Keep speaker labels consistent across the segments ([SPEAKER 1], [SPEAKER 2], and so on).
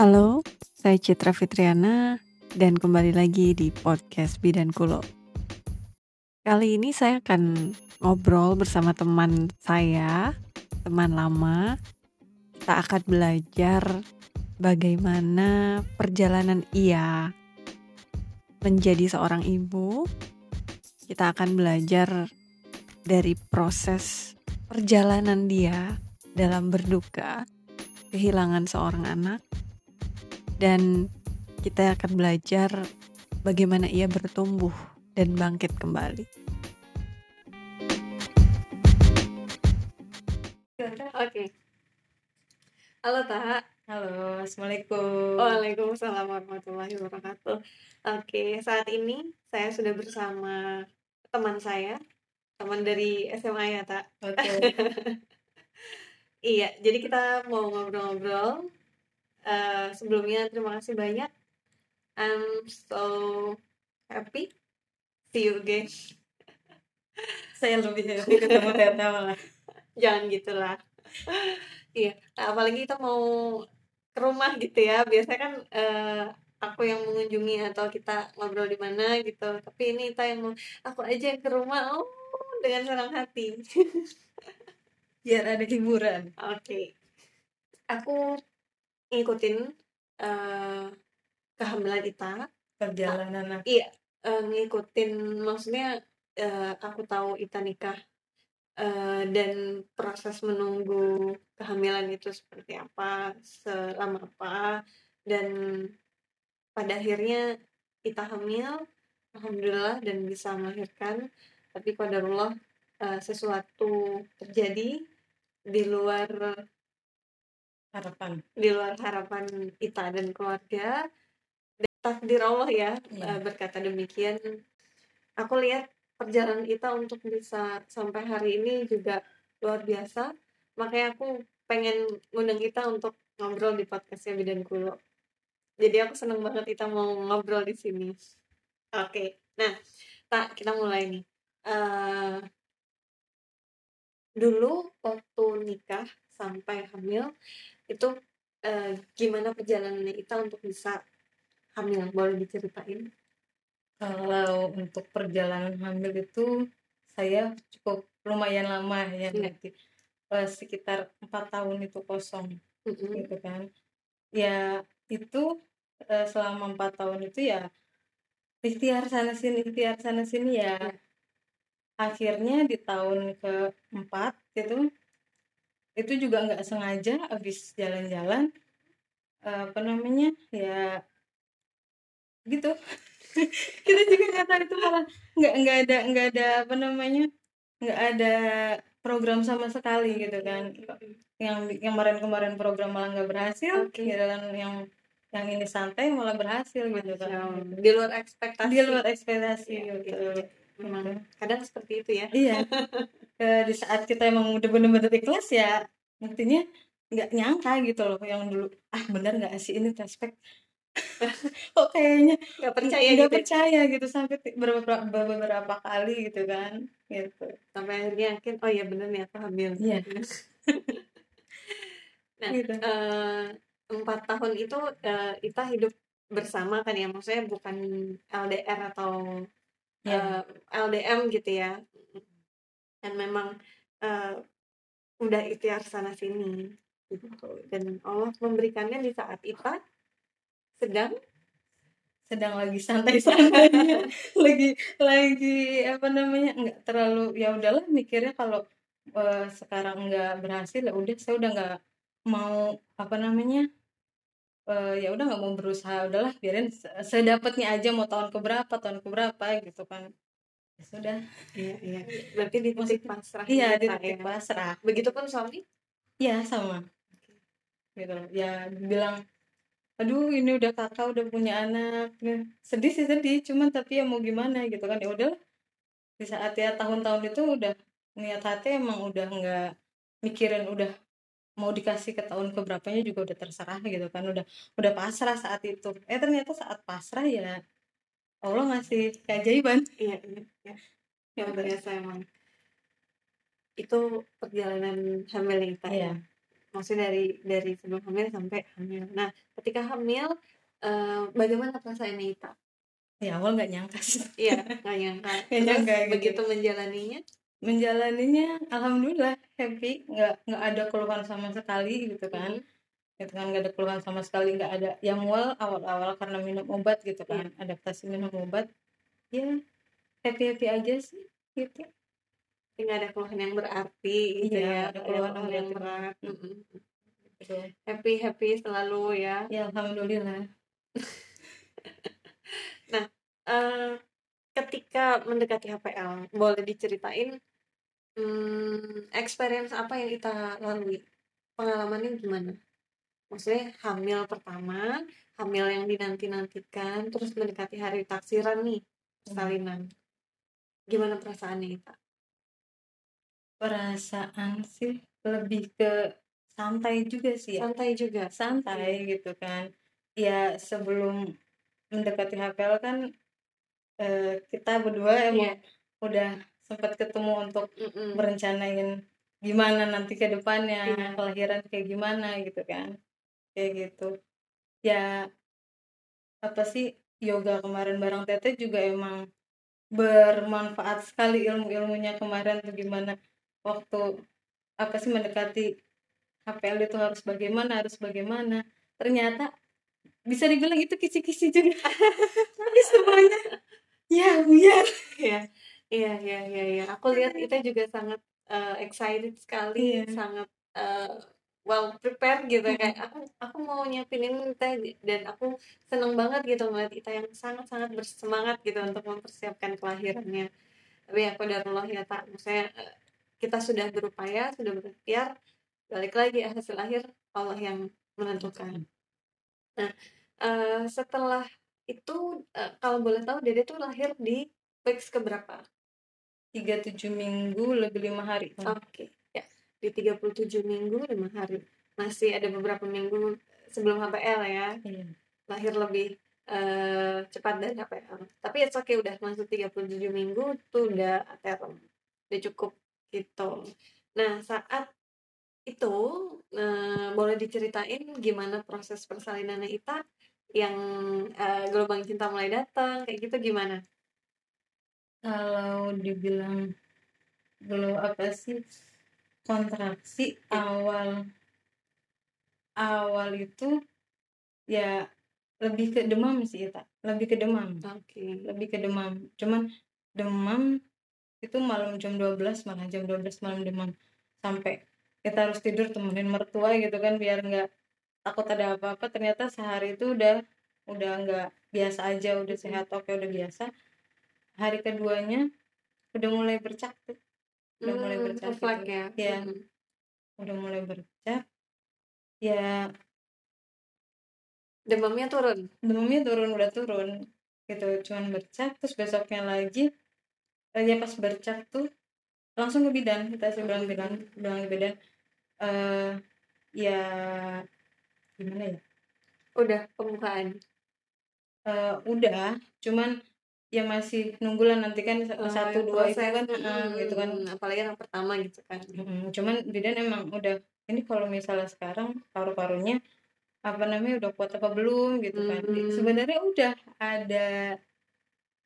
[SPEAKER 1] Halo, saya Citra Fitriana dan kembali lagi di podcast Bidan Kulo. Kali ini saya akan ngobrol bersama teman saya, teman lama. Kita akan belajar bagaimana perjalanan ia menjadi seorang ibu. Kita akan belajar dari proses perjalanan dia dalam berduka kehilangan seorang anak dan kita akan belajar bagaimana ia bertumbuh dan bangkit kembali. Oke. Halo Tak.
[SPEAKER 2] Halo, Assalamualaikum.
[SPEAKER 1] Waalaikumsalam warahmatullahi wabarakatuh. Oke, saat ini saya sudah bersama teman saya, teman dari SMA ya Tak.
[SPEAKER 2] Oke.
[SPEAKER 1] Iya, jadi kita mau ngobrol-ngobrol. Eh, sebelumnya terima kasih banyak. I'm so happy. See you again.
[SPEAKER 2] Saya lebih happy ketemu Teta malah.
[SPEAKER 1] Jangan gitulah. iya, apalagi kita mau ke rumah gitu ya. Biasanya kan eh, aku yang mengunjungi atau kita ngobrol di mana gitu. Tapi ini kita yang mau aku aja yang ke rumah. Oh, dengan senang hati.
[SPEAKER 2] Biar ada hiburan.
[SPEAKER 1] Oke. Aku ngikutin eh kehamilan Ita.
[SPEAKER 2] Perjalanan aku.
[SPEAKER 1] Iya, eh, ngikutin maksudnya eh, aku tahu Ita nikah eh, dan proses menunggu kehamilan itu seperti apa, selama apa dan pada akhirnya Ita hamil, alhamdulillah dan bisa melahirkan. Tapi qadarullah eh, sesuatu terjadi di luar
[SPEAKER 2] Harapan.
[SPEAKER 1] di luar harapan Ita dan keluarga takdir Allah ya
[SPEAKER 2] Iya.
[SPEAKER 1] eh, berkata demikian. Aku lihat perjalanan Ita untuk bisa sampai hari ini juga luar biasa. Makanya aku pengen ngundang kita untuk ngobrol di podcastnya Bidan Kulo. Jadi aku seneng banget Ita mau ngobrol di sini. Oke nah tak kita mulai nih. Eh, dulu waktu nikah sampai hamil itu eh, gimana perjalanannya Ita untuk bisa hamil boleh diceritain
[SPEAKER 2] Kalau untuk perjalanan hamil itu saya cukup lumayan lama ya
[SPEAKER 1] Iya.
[SPEAKER 2] nanti Eh, sekitar empat tahun itu kosong
[SPEAKER 1] Mm-mm.
[SPEAKER 2] gitu kan. Ya itu eh, selama empat tahun itu ya ikhtiar sana sini ikhtiar sana sini ya
[SPEAKER 1] Iya.
[SPEAKER 2] akhirnya di tahun keempat gitu itu juga nggak sengaja habis jalan-jalan eh, apa namanya ya gitu. Kita juga nggak tahu itu malah nggak nggak ada nggak ada apa namanya nggak ada program sama sekali gitu kan. Yang yang kemarin-kemarin program malah nggak berhasil giliran yang yang ini santai malah berhasil gitu kan.
[SPEAKER 1] Di luar ekspektasi.
[SPEAKER 2] Di luar ekspektasi
[SPEAKER 1] Iya,
[SPEAKER 2] gitu.
[SPEAKER 1] iya. memang kadang seperti itu ya.
[SPEAKER 2] Iya Eh, di saat kita emang udah bener-bener ikhlas ya buktinya nggak nyangka gitu loh yang dulu ah bener nggak sih ini prospek? Kok kayaknya
[SPEAKER 1] nggak percaya
[SPEAKER 2] nggak
[SPEAKER 1] gitu
[SPEAKER 2] percaya gitu sampai beberapa beberapa kali gitu kan gitu.
[SPEAKER 1] Sampai akhirnya yakin oh iya bener nih aku hamil.
[SPEAKER 2] Iya.
[SPEAKER 1] nah
[SPEAKER 2] Gitu.
[SPEAKER 1] eh, empat tahun itu eh, Ita hidup bersama kan ya? Maksudnya bukan LDR atau
[SPEAKER 2] ya
[SPEAKER 1] eh, LDM gitu ya dan memang eh, udah ikhtiar sana sini gitu. Dan Allah memberikannya di saat Ita sedang
[SPEAKER 2] sedang lagi santai-santainya lagi lagi apa namanya nggak terlalu ya udahlah mikirnya kalau eh, sekarang nggak berhasil ya udah saya udah nggak mau apa namanya eh, ya udah nggak mau berusaha udahlah biarin se- sedapatnya aja mau tahun keberapa tahun keberapa gitu kan sudah.
[SPEAKER 1] Iya iya. Berarti di titik pasrah
[SPEAKER 2] iya di
[SPEAKER 1] Ita
[SPEAKER 2] titik
[SPEAKER 1] ya.
[SPEAKER 2] pasrah.
[SPEAKER 1] Begitupun suami?
[SPEAKER 2] Ya sama. Gitu. Ya bilang aduh ini udah kakak udah punya anak. Nah, sedih sih sedih. Cuman tapi ya mau gimana gitu kan. Ya udah di saat ya tahun-tahun itu udah niat hati emang udah nggak mikirin udah mau dikasih ke tahun keberapanya juga udah terserah gitu kan. Udah udah pasrah saat itu. Eh ternyata saat pasrah ya Allah ngasih keajaiban?
[SPEAKER 1] Iya iya iya. Luar biasa emang itu perjalanan hamil kita
[SPEAKER 2] Iya.
[SPEAKER 1] ya. Maksudnya dari dari sebelum hamil sampai hamil. Nah ketika hamil uh, bagaimana perasaannya Ita?
[SPEAKER 2] Ya awal nggak nyangka sih.
[SPEAKER 1] Iya nggak nyangka.
[SPEAKER 2] Nggak nyangka gitu.
[SPEAKER 1] begitu menjalaninya?
[SPEAKER 2] Menjalaninya alhamdulillah happy. Nggak nggak ada keluhan sama sekali gitu kan.
[SPEAKER 1] Mhm.
[SPEAKER 2] Gitu kan nggak ada keluhan sama sekali nggak ada. Yang mual awal-awal karena minum obat gitu kan adaptasi minum obat ya happy happy aja sih gitu.
[SPEAKER 1] Nggak ada keluhan yang berarti gitu
[SPEAKER 2] Iya,
[SPEAKER 1] ya
[SPEAKER 2] ada keluhan yang
[SPEAKER 1] yang berat. Mhm.
[SPEAKER 2] gitu
[SPEAKER 1] happy happy selalu ya.
[SPEAKER 2] Ya alhamdulillah.
[SPEAKER 1] Eh, ketika mendekati HPL boleh diceritain hmm, experience apa yang kita lalui? Pengalamannya gimana maksudnya hamil pertama hamil yang dinanti-nantikan terus mendekati hari taksiran nih persalinan. Gimana perasaannya kita
[SPEAKER 2] perasaan sih lebih ke santai juga sih ya.
[SPEAKER 1] Santai juga?
[SPEAKER 2] Santai gitu kan. Ya sebelum mendekati HPL kan eh, kita berdua emang
[SPEAKER 1] Iya.
[SPEAKER 2] udah sempat ketemu untuk merencanain gimana nanti ke depannya
[SPEAKER 1] Iya.
[SPEAKER 2] kelahiran kayak gimana gitu kan kayak gitu. Ya apa sih yoga kemarin bareng Tete juga emang bermanfaat sekali ilmu-ilmunya kemarin tuh gimana waktu apa sih mendekati HPL itu harus bagaimana harus bagaimana. Ternyata bisa dibilang itu kisi-kisi juga. Tapi semuanya. Ya buyar
[SPEAKER 1] Iya, iya, iya, iya, iya. Aku lihat kita juga sangat eh, excited sekali,
[SPEAKER 2] Iya.
[SPEAKER 1] sangat eh, well prepared gitu kayak aku aku mau nyiapin ini teh dan aku seneng banget gitu ngeliat Ita yang sangat-sangat bersemangat gitu untuk mempersiapkan kelahirannya. Tapi aku darullah ya tak, maksudnya eh, kita sudah berupaya, sudah berikhtiar, balik lagi hasil akhir Allah yang menentukan. Nah, eh, setelah itu eh, kalau boleh tahu Dede tuh lahir di weeks keberapa?
[SPEAKER 2] tiga tujuh minggu lebih lima hari
[SPEAKER 1] Oke, ya. Di 37 minggu 5 hari. Masih ada beberapa minggu sebelum HPL ya.
[SPEAKER 2] Iya.
[SPEAKER 1] Lahir lebih eh, cepat dari HPL. Tapi it's okay udah masuk 37 minggu tuh udah term. Udah cukup gitu. Nah, saat itu eh, boleh diceritain gimana proses persalinannya Ita yang eh, gelombang cinta mulai datang kayak gitu gimana?
[SPEAKER 2] kalau dibilang belum apa sih kontraksi awal awal itu ya lebih ke demam sih tak lebih ke demam.
[SPEAKER 1] Oke.
[SPEAKER 2] lebih ke demam. Cuman demam itu malam jam 12 malah jam 12 malam demam. Sampai kita harus tidur temenin mertua gitu kan biar nggak takut ada apa-apa. Ternyata sehari itu udah udah nggak biasa aja udah sehat oke udah biasa. Hari keduanya udah mulai bercak tuh udah mulai
[SPEAKER 1] Hmm,
[SPEAKER 2] bercak
[SPEAKER 1] refleks
[SPEAKER 2] gitu.
[SPEAKER 1] ya.
[SPEAKER 2] Iya.
[SPEAKER 1] Mhm.
[SPEAKER 2] udah mulai bercak ya
[SPEAKER 1] Demamnya turun.
[SPEAKER 2] demamnya turun udah turun gitu cuman bercak terus besoknya lagi eh, ya pas bercak tuh langsung ke bidan kita sih bilang bidan bilang ke bidan eh ya gimana ya
[SPEAKER 1] Udah pembukaan.
[SPEAKER 2] Eh, udah cuman ya masih nunggu lah nanti kan
[SPEAKER 1] Oh,
[SPEAKER 2] satu dua itu. kan eh, gitu kan.
[SPEAKER 1] Hmm, apalagi yang pertama gitu kan.
[SPEAKER 2] Mm, cuman bidan emang udah ini kalau misalnya sekarang paru-parunya apa namanya udah kuat apa belum gitu kan. Sebenarnya udah ada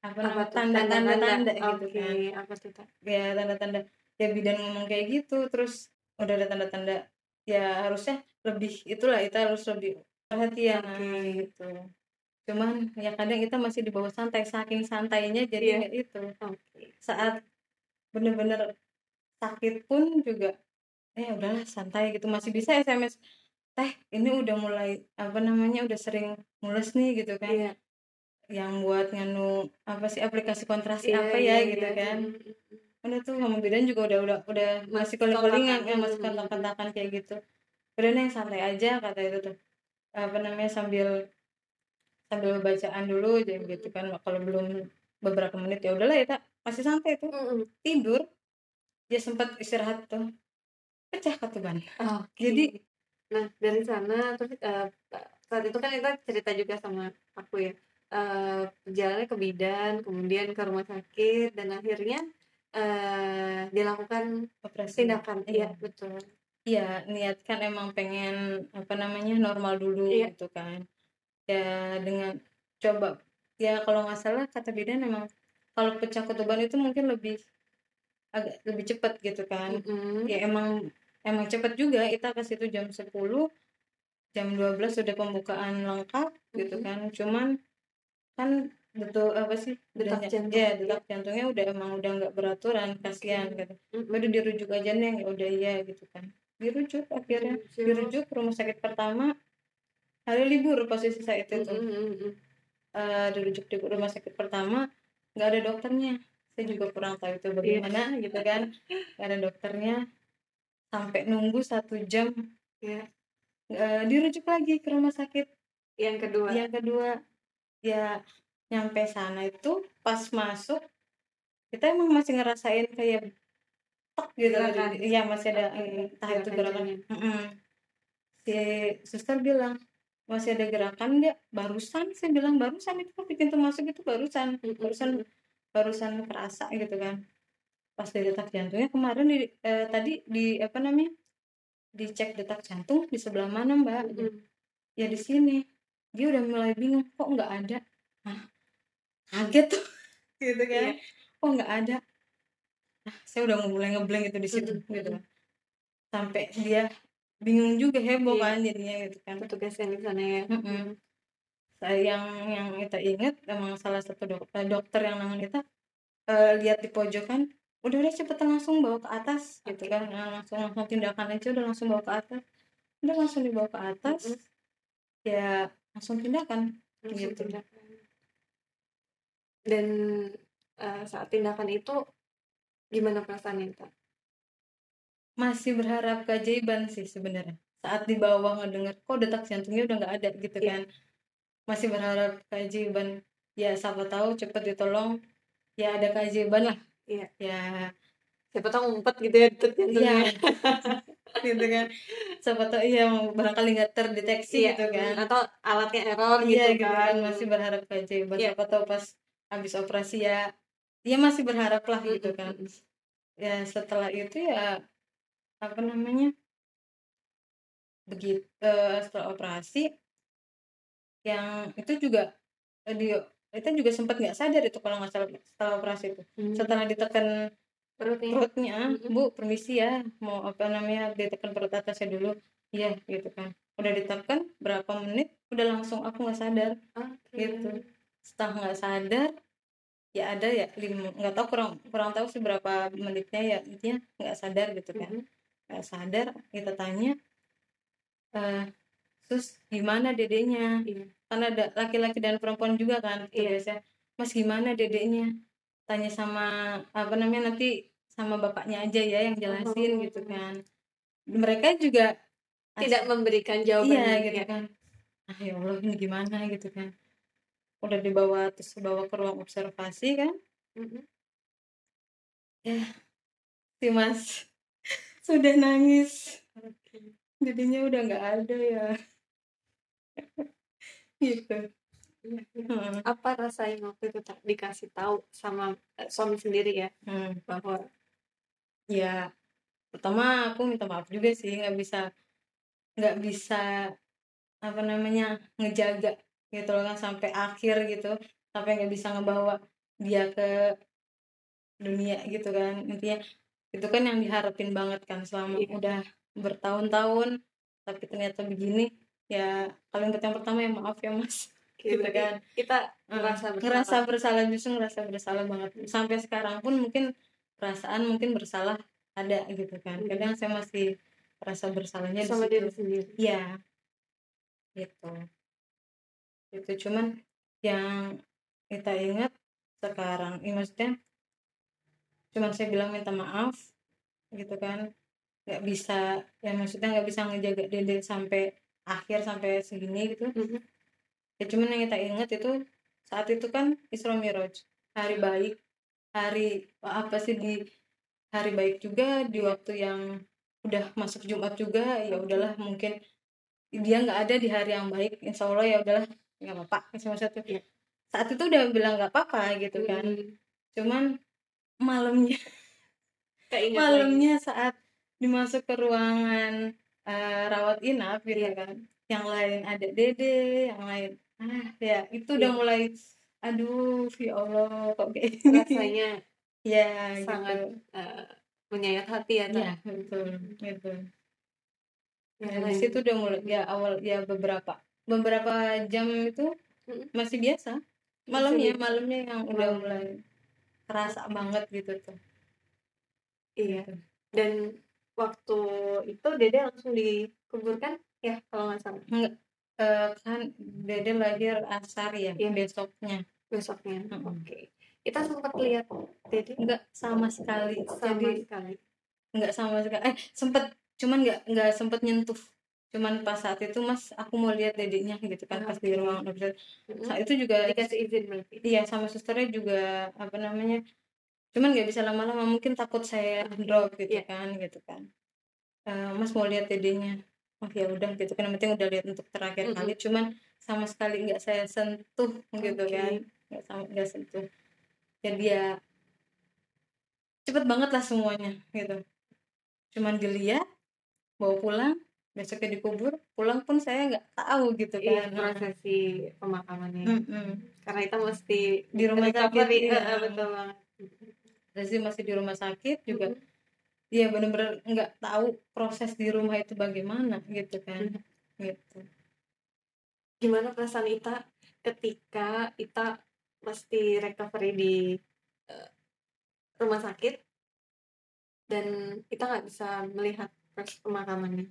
[SPEAKER 2] apa
[SPEAKER 1] Apa
[SPEAKER 2] namanya tanda-tanda tanda gitu kan.
[SPEAKER 1] Apa tuh
[SPEAKER 2] ya tanda-tanda. Ya bidan ngomong kayak gitu terus udah ada tanda-tanda. Ya harusnya lebih itulah kita harus lebih perhatian
[SPEAKER 1] Oke.
[SPEAKER 2] gitu cuman ya kadang kita masih di bawah santai saking santainya jadi nggak itu saat bener-bener sakit pun juga eh udahlah santai gitu masih bisa SMS teh ini udah mulai apa namanya udah sering mules nih gitu kan
[SPEAKER 1] Iya.
[SPEAKER 2] yang buat nganu apa sih aplikasi kontrasi
[SPEAKER 1] Iya,
[SPEAKER 2] apa
[SPEAKER 1] iya,
[SPEAKER 2] ya gitu
[SPEAKER 1] iya.
[SPEAKER 2] kan
[SPEAKER 1] Hmm,
[SPEAKER 2] udah tuh sama bidan juga udah udah udah masih
[SPEAKER 1] Masih kontak-kontakan.
[SPEAKER 2] ya masih
[SPEAKER 1] Hmm.
[SPEAKER 2] kontak-kontakan kayak gitu udah nih santai aja kata itu tuh apa namanya sambil sambil bacaan dulu aja gitu kan kalau belum beberapa menit ya udahlah ya tak masih santai tuh
[SPEAKER 1] Hmm,
[SPEAKER 2] tidur dia sempat istirahat tuh pecah ketuban
[SPEAKER 1] Oke.
[SPEAKER 2] Jadi-
[SPEAKER 1] nah dari sana terus eh, saat itu kan kita cerita juga sama aku ya. Eh, perjalanannya ke bidan, kemudian ke rumah sakit dan akhirnya eh dilakukan
[SPEAKER 2] operasi
[SPEAKER 1] tindakan. Iya, betul.
[SPEAKER 2] iya niat kan emang pengen apa namanya normal dulu
[SPEAKER 1] Iya.
[SPEAKER 2] gitu kan ya dengan coba ya kalau nggak salah kata bidan emang kalau pecah ketuban itu mungkin lebih agak lebih cepat gitu kan
[SPEAKER 1] Mm-mm.
[SPEAKER 2] ya emang emang cepet juga kita ke situ jam 10 jam 12 sudah pembukaan lengkap gitu
[SPEAKER 1] Mhm.
[SPEAKER 2] kan cuman kan betul apa sih
[SPEAKER 1] Detak jantung.
[SPEAKER 2] ya detak jantungnya udah emang udah nggak beraturan kasihan
[SPEAKER 1] Oke.
[SPEAKER 2] gitu udah dirujuk aja nih ya udah iya gitu kan dirujuk akhirnya
[SPEAKER 1] Dirujuk.
[SPEAKER 2] rumah sakit pertama hari libur posisi saat itu tuh
[SPEAKER 1] Mm-mm.
[SPEAKER 2] Eh, dirujuk di rumah sakit pertama nggak ada dokternya saya juga kurang tahu itu bagaimana gitu kan nggak ada dokternya sampai nunggu satu jam
[SPEAKER 1] Iya.
[SPEAKER 2] Eh, dirujuk lagi ke rumah sakit
[SPEAKER 1] Yang kedua.
[SPEAKER 2] yang kedua ya nyampe sana itu pas masuk kita emang masih ngerasain kayak tek gitu
[SPEAKER 1] Gerakan.
[SPEAKER 2] iya masih ada entah itu
[SPEAKER 1] gerakan
[SPEAKER 2] gerakan
[SPEAKER 1] janin.
[SPEAKER 2] Mm-mm. si suster bilang masih ada gerakan nggak? Barusan saya bilang barusan itu di pintu masuk itu barusan barusan barusan kerasa gitu kan. Pas di detak jantungnya kemarin di, eh, tadi di apa namanya dicek detak jantung di sebelah mana mbak?
[SPEAKER 1] Mm-mm.
[SPEAKER 2] ya di sini. Dia udah mulai bingung kok nggak ada? Hah, kaget tuh. Gitu kan. Kok nggak ada? Nah, saya udah mulai ngeblank itu di situ
[SPEAKER 1] Mm-mm.
[SPEAKER 2] gitu kan. Sampai dia bingung juga heboh
[SPEAKER 1] Iya.
[SPEAKER 2] kan jadinya gitu kan
[SPEAKER 1] Petugas yang di sana ya.
[SPEAKER 2] Mm-mm. saya yang yang kita ingat emang salah satu dokter dokter yang nangan kita eh, lihat di pojokan udah udah cepetan langsung bawa ke atas gitu
[SPEAKER 1] Oke.
[SPEAKER 2] kan Nah, langsung langsung tindakan aja udah langsung bawa ke atas udah langsung dibawa ke atas
[SPEAKER 1] Mm-mm.
[SPEAKER 2] ya langsung tindakan
[SPEAKER 1] Langsung
[SPEAKER 2] Gitu.
[SPEAKER 1] tindakan. Dan eh, saat tindakan itu gimana perasaannya Kak?
[SPEAKER 2] Masih berharap keajaiban sih sebenarnya. Saat di bawah ngedenger kok detak jantungnya udah nggak ada? Gitu
[SPEAKER 1] Iya.
[SPEAKER 2] kan. Masih berharap keajaiban. Ya siapa tahu cepet ditolong. Ya ada keajaiban lah.
[SPEAKER 1] Iya.
[SPEAKER 2] ya.
[SPEAKER 1] Siapa tahu ngumpet gitu ya detak jantungnya.
[SPEAKER 2] Iya. gitu kan. Siapa tahu iya barangkali nggak terdeteksi
[SPEAKER 1] Iya,
[SPEAKER 2] gitu kan.
[SPEAKER 1] Atau alatnya error
[SPEAKER 2] iya
[SPEAKER 1] gitu,
[SPEAKER 2] gitu
[SPEAKER 1] kan.
[SPEAKER 2] kan. Masih berharap keajaiban.
[SPEAKER 1] Iya.
[SPEAKER 2] siapa tahu pas habis operasi ya ya masih berharap lah gitu kan. Ya setelah itu ya apa namanya begitu eh, setelah operasi yang itu juga eh, di kita juga sempat nggak sadar itu kalau nggak salah setelah operasi itu
[SPEAKER 1] Hmm.
[SPEAKER 2] setelah ditekan
[SPEAKER 1] perutnya.
[SPEAKER 2] perutnya
[SPEAKER 1] Mm-mm.
[SPEAKER 2] bu permisi ya mau apa namanya ditekan perut atasnya dulu iya gitu kan udah ditekan berapa menit udah langsung aku nggak sadar
[SPEAKER 1] Oke.
[SPEAKER 2] gitu setelah nggak sadar ya ada ya lima nggak tahu kurang kurang tahu sih berapa menitnya ya intinya nggak sadar gitu kan
[SPEAKER 1] Mhm.
[SPEAKER 2] Nggak sadar kita tanya eh sus gimana dedenya
[SPEAKER 1] Iya.
[SPEAKER 2] karena ada laki-laki dan perempuan juga kan
[SPEAKER 1] Iya.
[SPEAKER 2] biasanya mas gimana dedenya tanya sama apa namanya nanti sama bapaknya aja ya yang jelasin
[SPEAKER 1] Oh.
[SPEAKER 2] gitu kan mereka juga
[SPEAKER 1] Tidak memberikan jawaban.
[SPEAKER 2] iya gitu
[SPEAKER 1] ya.
[SPEAKER 2] kan ah ya allah ini gimana gitu kan udah dibawa terus dibawa ke ruang observasi kan
[SPEAKER 1] Mhm.
[SPEAKER 2] si mas sudah nangis. Jadinya udah nggak ada ya. Gitu.
[SPEAKER 1] Iya, iya.
[SPEAKER 2] Hmm.
[SPEAKER 1] Apa rasanya waktu itu dikasih tahu sama eh, suami sendiri ya?
[SPEAKER 2] Hmm.
[SPEAKER 1] bahwa
[SPEAKER 2] ya pertama aku minta maaf juga sih nggak bisa nggak bisa apa namanya ngejaga gitu loh kan sampai akhir gitu. Sampai nggak bisa ngebawa dia ke dunia gitu kan. Intinya itu kan yang diharapin banget kan selama
[SPEAKER 1] Iya.
[SPEAKER 2] udah bertahun-tahun tapi ternyata begini ya paling yang pertama ya maaf ya mas gitu kan
[SPEAKER 1] kita merasa bersalah.
[SPEAKER 2] ngerasa bersalah justru ngerasa bersalah banget sampai sekarang pun mungkin perasaan mungkin bersalah ada gitu kan
[SPEAKER 1] Hmm.
[SPEAKER 2] kadang saya masih merasa bersalahnya
[SPEAKER 1] sama diri sendiri.
[SPEAKER 2] Iya, gitu. Itu cuman yang kita ingat sekarang, ini maksudnya cuman saya bilang minta maaf, gitu kan, nggak bisa, ya maksudnya nggak bisa ngejaga dede sampai akhir sampai segini gitu.
[SPEAKER 1] Mhm.
[SPEAKER 2] Ya cuman yang kita ingat itu saat itu kan Isra Miraj, hari baik, hari apa sih di hari baik juga di waktu yang udah masuk Jumat juga ya udahlah mungkin dia nggak ada di hari yang baik insya Allah ya udahlah nggak apa-apa tuh
[SPEAKER 1] Iya.
[SPEAKER 2] saat itu udah bilang nggak apa-apa gitu kan
[SPEAKER 1] Mhm.
[SPEAKER 2] cuman malamnya
[SPEAKER 1] Keinget lagi.
[SPEAKER 2] malamnya saat dimasuk ke ruangan eh, rawat inap gitu
[SPEAKER 1] Iya.
[SPEAKER 2] kan yang lain ada dede yang lain ah ya itu udah
[SPEAKER 1] Iya.
[SPEAKER 2] mulai aduh ya Allah kok kayak gini
[SPEAKER 1] rasanya
[SPEAKER 2] ya
[SPEAKER 1] sangat
[SPEAKER 2] gitu
[SPEAKER 1] eh, menyayat hati ya
[SPEAKER 2] ya
[SPEAKER 1] Tan.
[SPEAKER 2] betul gitu Nah, di
[SPEAKER 1] lain.
[SPEAKER 2] situ udah mulai ya awal ya beberapa beberapa jam itu masih biasa malamnya malamnya yang udah mulai terasa banget gitu tuh.
[SPEAKER 1] Iya.
[SPEAKER 2] Gitu.
[SPEAKER 1] dan waktu itu dede langsung dikuburkan ya kalau nggak salah.
[SPEAKER 2] Eh, kan Dede lahir asar ya
[SPEAKER 1] Iya.
[SPEAKER 2] besoknya.
[SPEAKER 1] Besoknya.
[SPEAKER 2] Mm-mm.
[SPEAKER 1] oke. Kita sempat lihat dede?
[SPEAKER 2] Enggak sama sekali.
[SPEAKER 1] Sama
[SPEAKER 2] jadi
[SPEAKER 1] sekali.
[SPEAKER 2] enggak sama sekali. Eh sempet cuman enggak enggak sempet nyentuh cuman pas saat itu mas aku mau lihat dedeknya gitu kan pas di ruang
[SPEAKER 1] Mm-mm.
[SPEAKER 2] saat itu juga
[SPEAKER 1] dikasih izin berarti.
[SPEAKER 2] iya sama susternya juga apa namanya cuman nggak bisa lama-lama mungkin takut saya drop gitu
[SPEAKER 1] Iya.
[SPEAKER 2] kan gitu kan. Eh, mas mau lihat dedenya oh ya udah gitu kan yang penting udah lihat untuk terakhir
[SPEAKER 1] Mm-mm.
[SPEAKER 2] kali cuman sama sekali nggak saya sentuh gitu kan. Nggak sama nggak sentuh. Jadi ya cepet banget lah semuanya gitu. Cuman dilihat bawa pulang besoknya dikubur pulang pun saya nggak tahu gitu
[SPEAKER 1] iya
[SPEAKER 2] kan
[SPEAKER 1] prosesi pemakamannya
[SPEAKER 2] Mm-mm.
[SPEAKER 1] karena kita mesti
[SPEAKER 2] di rumah sakit iya.
[SPEAKER 1] eh, betul banget
[SPEAKER 2] Rezi masih di rumah sakit juga
[SPEAKER 1] Mm-mm.
[SPEAKER 2] Iya bener-bener nggak tahu proses di rumah itu bagaimana gitu kan
[SPEAKER 1] Mhm.
[SPEAKER 2] gitu
[SPEAKER 1] gimana perasaan Ita ketika Ita mesti recovery di eh, rumah sakit dan kita nggak bisa melihat proses pemakamannya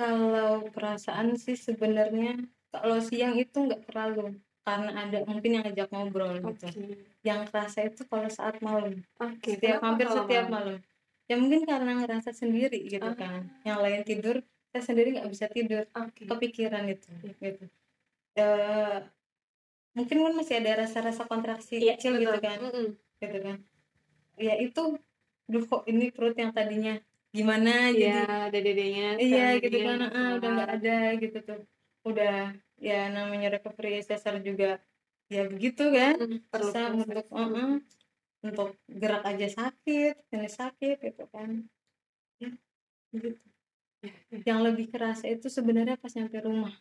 [SPEAKER 2] kalau perasaan sih sebenarnya kalau siang itu nggak terlalu karena ada mungkin yang ngajak ngobrol gitu yang kerasa itu kalau saat malam
[SPEAKER 1] oke
[SPEAKER 2] setiap
[SPEAKER 1] kenapa
[SPEAKER 2] hampir setiap
[SPEAKER 1] malam?
[SPEAKER 2] malam ya mungkin karena ngerasa sendiri gitu
[SPEAKER 1] Ah.
[SPEAKER 2] kan yang lain tidur saya sendiri nggak bisa tidur
[SPEAKER 1] oke
[SPEAKER 2] kepikiran itu
[SPEAKER 1] Iya.
[SPEAKER 2] gitu Eh, mungkin kan masih ada rasa-rasa kontraksi
[SPEAKER 1] Iya,
[SPEAKER 2] kecil gitu
[SPEAKER 1] betul.
[SPEAKER 2] kan
[SPEAKER 1] Mm-mm.
[SPEAKER 2] gitu kan ya itu duh kok ini perut yang tadinya gimana? Jadi
[SPEAKER 1] Iya, ada dedenya.
[SPEAKER 2] iya gitu kan. ah, udah nggak ada gitu tuh. Udah ya namanya recovery sesar juga ya begitu kan. Susah
[SPEAKER 1] proses.
[SPEAKER 2] untuk uh -uh, untuk gerak aja sakit ini sakit gitu kan. Ya gitu yang lebih kerasa itu sebenarnya pas nyampe rumah.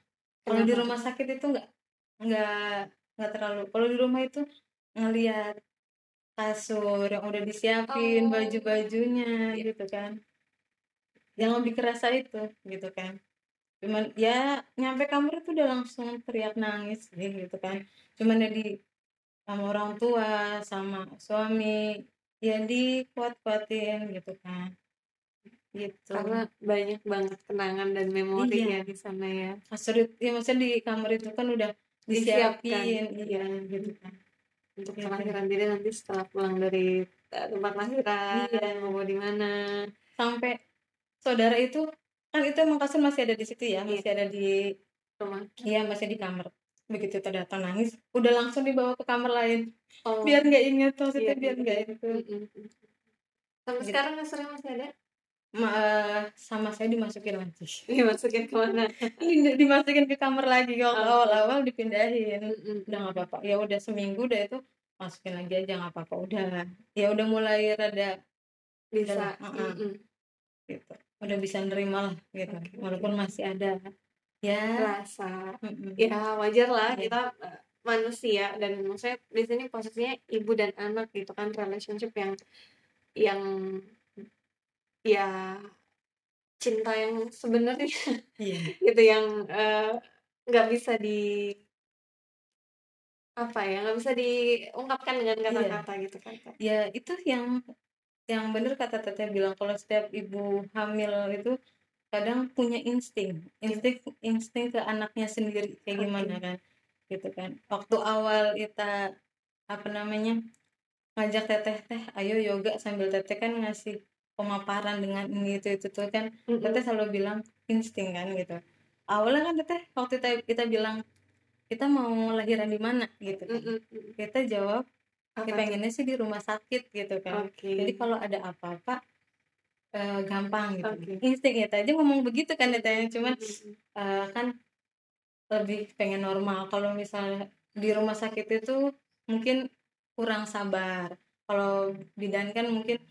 [SPEAKER 2] Kalau di rumah sakit itu nggak nggak nggak terlalu. Kalau di rumah itu ngelihat kasur yang udah disiapin
[SPEAKER 1] Oh.
[SPEAKER 2] baju-bajunya
[SPEAKER 1] Iya.
[SPEAKER 2] gitu kan yang lebih kerasa itu gitu kan cuman ya nyampe kamar itu udah langsung teriak nangis gitu kan cuman ya di sama orang tua sama suami ya dikuat-kuatin gitu kan gitu
[SPEAKER 1] Karena banyak banget kenangan dan memori
[SPEAKER 2] Iya.
[SPEAKER 1] ya di sana ya.
[SPEAKER 2] kasur itu ya maksudnya di kamar itu kan udah
[SPEAKER 1] Disiapkan.
[SPEAKER 2] disiapin iya gitu kan
[SPEAKER 1] Untuk
[SPEAKER 2] Gitu.
[SPEAKER 1] kelahiran diri nanti setelah pulang dari eh, tempat lahiran,
[SPEAKER 2] Iya.
[SPEAKER 1] mau di mana.
[SPEAKER 2] sampai saudara itu kan itu emang kasur masih ada di situ ya
[SPEAKER 1] Iya.
[SPEAKER 2] masih ada di
[SPEAKER 1] Rumah.
[SPEAKER 2] iya masih di kamar begitu kita datang nangis udah langsung dibawa ke kamar lain
[SPEAKER 1] Oh.
[SPEAKER 2] biar nggak inget maksudnya
[SPEAKER 1] Iya,
[SPEAKER 2] biar
[SPEAKER 1] iya.
[SPEAKER 2] nggak itu
[SPEAKER 1] Mm-mm. Sampai
[SPEAKER 2] Gitu.
[SPEAKER 1] sekarang kasurnya masih ada?
[SPEAKER 2] Ma- eh, sama saya dimasukin lagi
[SPEAKER 1] Dimasukin ke mana?
[SPEAKER 2] Di- dimasukin ke kamar lagi kalau
[SPEAKER 1] Oke.
[SPEAKER 2] awal-awal dipindahin
[SPEAKER 1] Mm-mm.
[SPEAKER 2] udah nggak apa-apa ya udah seminggu udah itu masukin lagi aja nggak apa-apa udah ya udah mulai rada
[SPEAKER 1] Bisa.
[SPEAKER 2] Udah, uh-uh. Gitu udah bisa nerima lah gitu
[SPEAKER 1] Oke.
[SPEAKER 2] walaupun masih ada ya
[SPEAKER 1] Rasa.
[SPEAKER 2] mm-mm.
[SPEAKER 1] Ya wajar lah
[SPEAKER 2] Iya.
[SPEAKER 1] kita eh, manusia dan maksudnya di sini posisinya ibu dan anak gitu kan relationship yang yang ya cinta yang sebenarnya
[SPEAKER 2] iya
[SPEAKER 1] gitu yang eh, nggak bisa di apa ya nggak bisa diungkapkan dengan kata-kata gitu kan
[SPEAKER 2] ya itu yang yang bener kata teteh bilang kalau setiap ibu hamil itu kadang punya insting. Insting insting ke anaknya sendiri kayak gimana kan gitu kan. Waktu awal kita apa namanya ngajak teteh teh ayo yoga sambil teteh kan ngasih pemaparan dengan ini itu itu tuh kan. Teteh selalu bilang insting kan gitu. Awalnya kan teteh waktu kita kita bilang kita mau lahiran di mana? Gitu kan. Kita jawab
[SPEAKER 1] Apa
[SPEAKER 2] ya pengennya sih di rumah sakit gitu kan.
[SPEAKER 1] Oke.
[SPEAKER 2] jadi kalau ada apa-apa eh, gampang gitu.
[SPEAKER 1] Oke.
[SPEAKER 2] insting ya aja ngomong begitu kan ya Teh. cuman eh, kan lebih pengen normal. Kalau misalnya di rumah sakit itu mungkin kurang sabar. Kalau bidan kan mungkin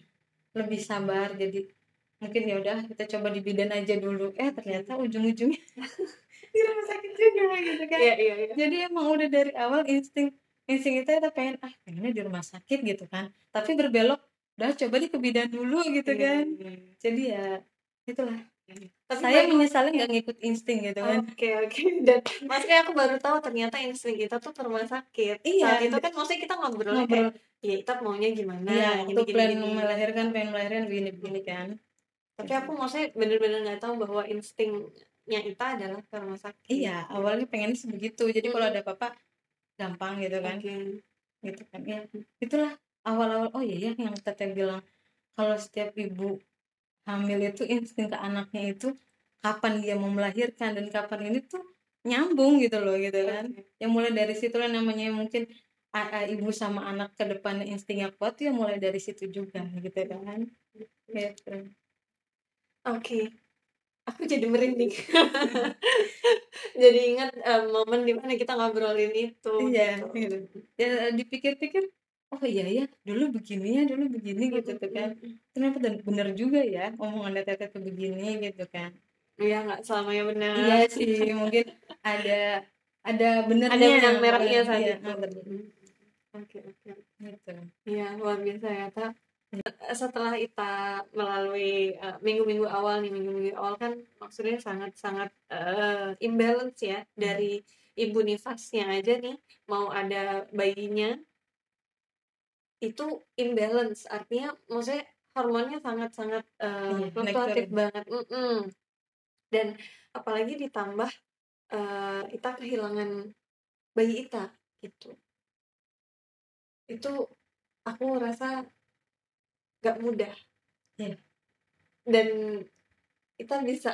[SPEAKER 2] lebih sabar. Jadi mungkin ya udah kita coba di bidan aja dulu. Eh ternyata ujung-ujungnya di rumah sakit juga gitu kan.
[SPEAKER 1] Iya iya iya.
[SPEAKER 2] Jadi emang udah dari awal insting insting kita kita pengen ah pengennya di rumah sakit gitu kan tapi berbelok udah coba di ke bidan dulu gitu
[SPEAKER 1] Iya,
[SPEAKER 2] kan
[SPEAKER 1] iya, iya.
[SPEAKER 2] jadi ya itulah
[SPEAKER 1] Tapi
[SPEAKER 2] saya menyesali nggak ngikut insting gitu kan
[SPEAKER 1] Oke oke dan maksudnya aku baru tahu ternyata insting kita tuh ke rumah sakit.
[SPEAKER 2] Iya.
[SPEAKER 1] Saat itu kan maksudnya kita ngobrolnya
[SPEAKER 2] ngobrol
[SPEAKER 1] kayak ya kita maunya gimana
[SPEAKER 2] iya
[SPEAKER 1] gini,
[SPEAKER 2] plan
[SPEAKER 1] gini.
[SPEAKER 2] melahirkan pengen melahirkan begini begini kan
[SPEAKER 1] Tapi aku maksudnya bener-bener nggak tahu bahwa instingnya Ita adalah ke rumah sakit.
[SPEAKER 2] iya awalnya pengennya sebegitu jadi kalau
[SPEAKER 1] Mm.
[SPEAKER 2] ada apa-apa gampang gitu kan
[SPEAKER 1] Oke.
[SPEAKER 2] gitu kan ya itulah awal-awal oh iya ya yang teteh bilang kalau setiap ibu hamil itu insting ke anaknya itu kapan dia mau melahirkan dan kapan ini tuh nyambung gitu loh gitu kan
[SPEAKER 1] Oke.
[SPEAKER 2] yang mulai dari situ lah namanya mungkin a- a- ibu sama anak ke depan instingnya kuat tuh ya mulai dari situ juga gitu kan gitu.
[SPEAKER 1] Oke. Aku jadi merinding. jadi ingat eh, momen di mana kita ngobrolin itu.
[SPEAKER 2] iya
[SPEAKER 1] gitu.
[SPEAKER 2] gitu. ya dipikir-pikir oh iya ya dulu begini ya dulu begini gitu tuh kan ternyata dan bener juga ya omongan teteh tuh begini gitu kan
[SPEAKER 1] Iya nggak selamanya benar.
[SPEAKER 2] iya sih mungkin ada ada benernya
[SPEAKER 1] Ada benang merahnya
[SPEAKER 2] iya, bener.
[SPEAKER 1] Oke oke.
[SPEAKER 2] gitu
[SPEAKER 1] Iya luar biasa ya tak. Setelah Ita melalui eh, minggu-minggu awal nih minggu-minggu awal kan maksudnya sangat-sangat eh, imbalance ya dari ibu nifasnya aja nih mau ada bayinya itu imbalance. Artinya maksudnya hormonnya sangat-sangat eh,
[SPEAKER 2] Iya,
[SPEAKER 1] fluktuatif banget. Mm-mm. dan apalagi ditambah eh, Ita kehilangan bayi Ita gitu. Itu aku rasa gak mudah
[SPEAKER 2] Iya.
[SPEAKER 1] dan kita bisa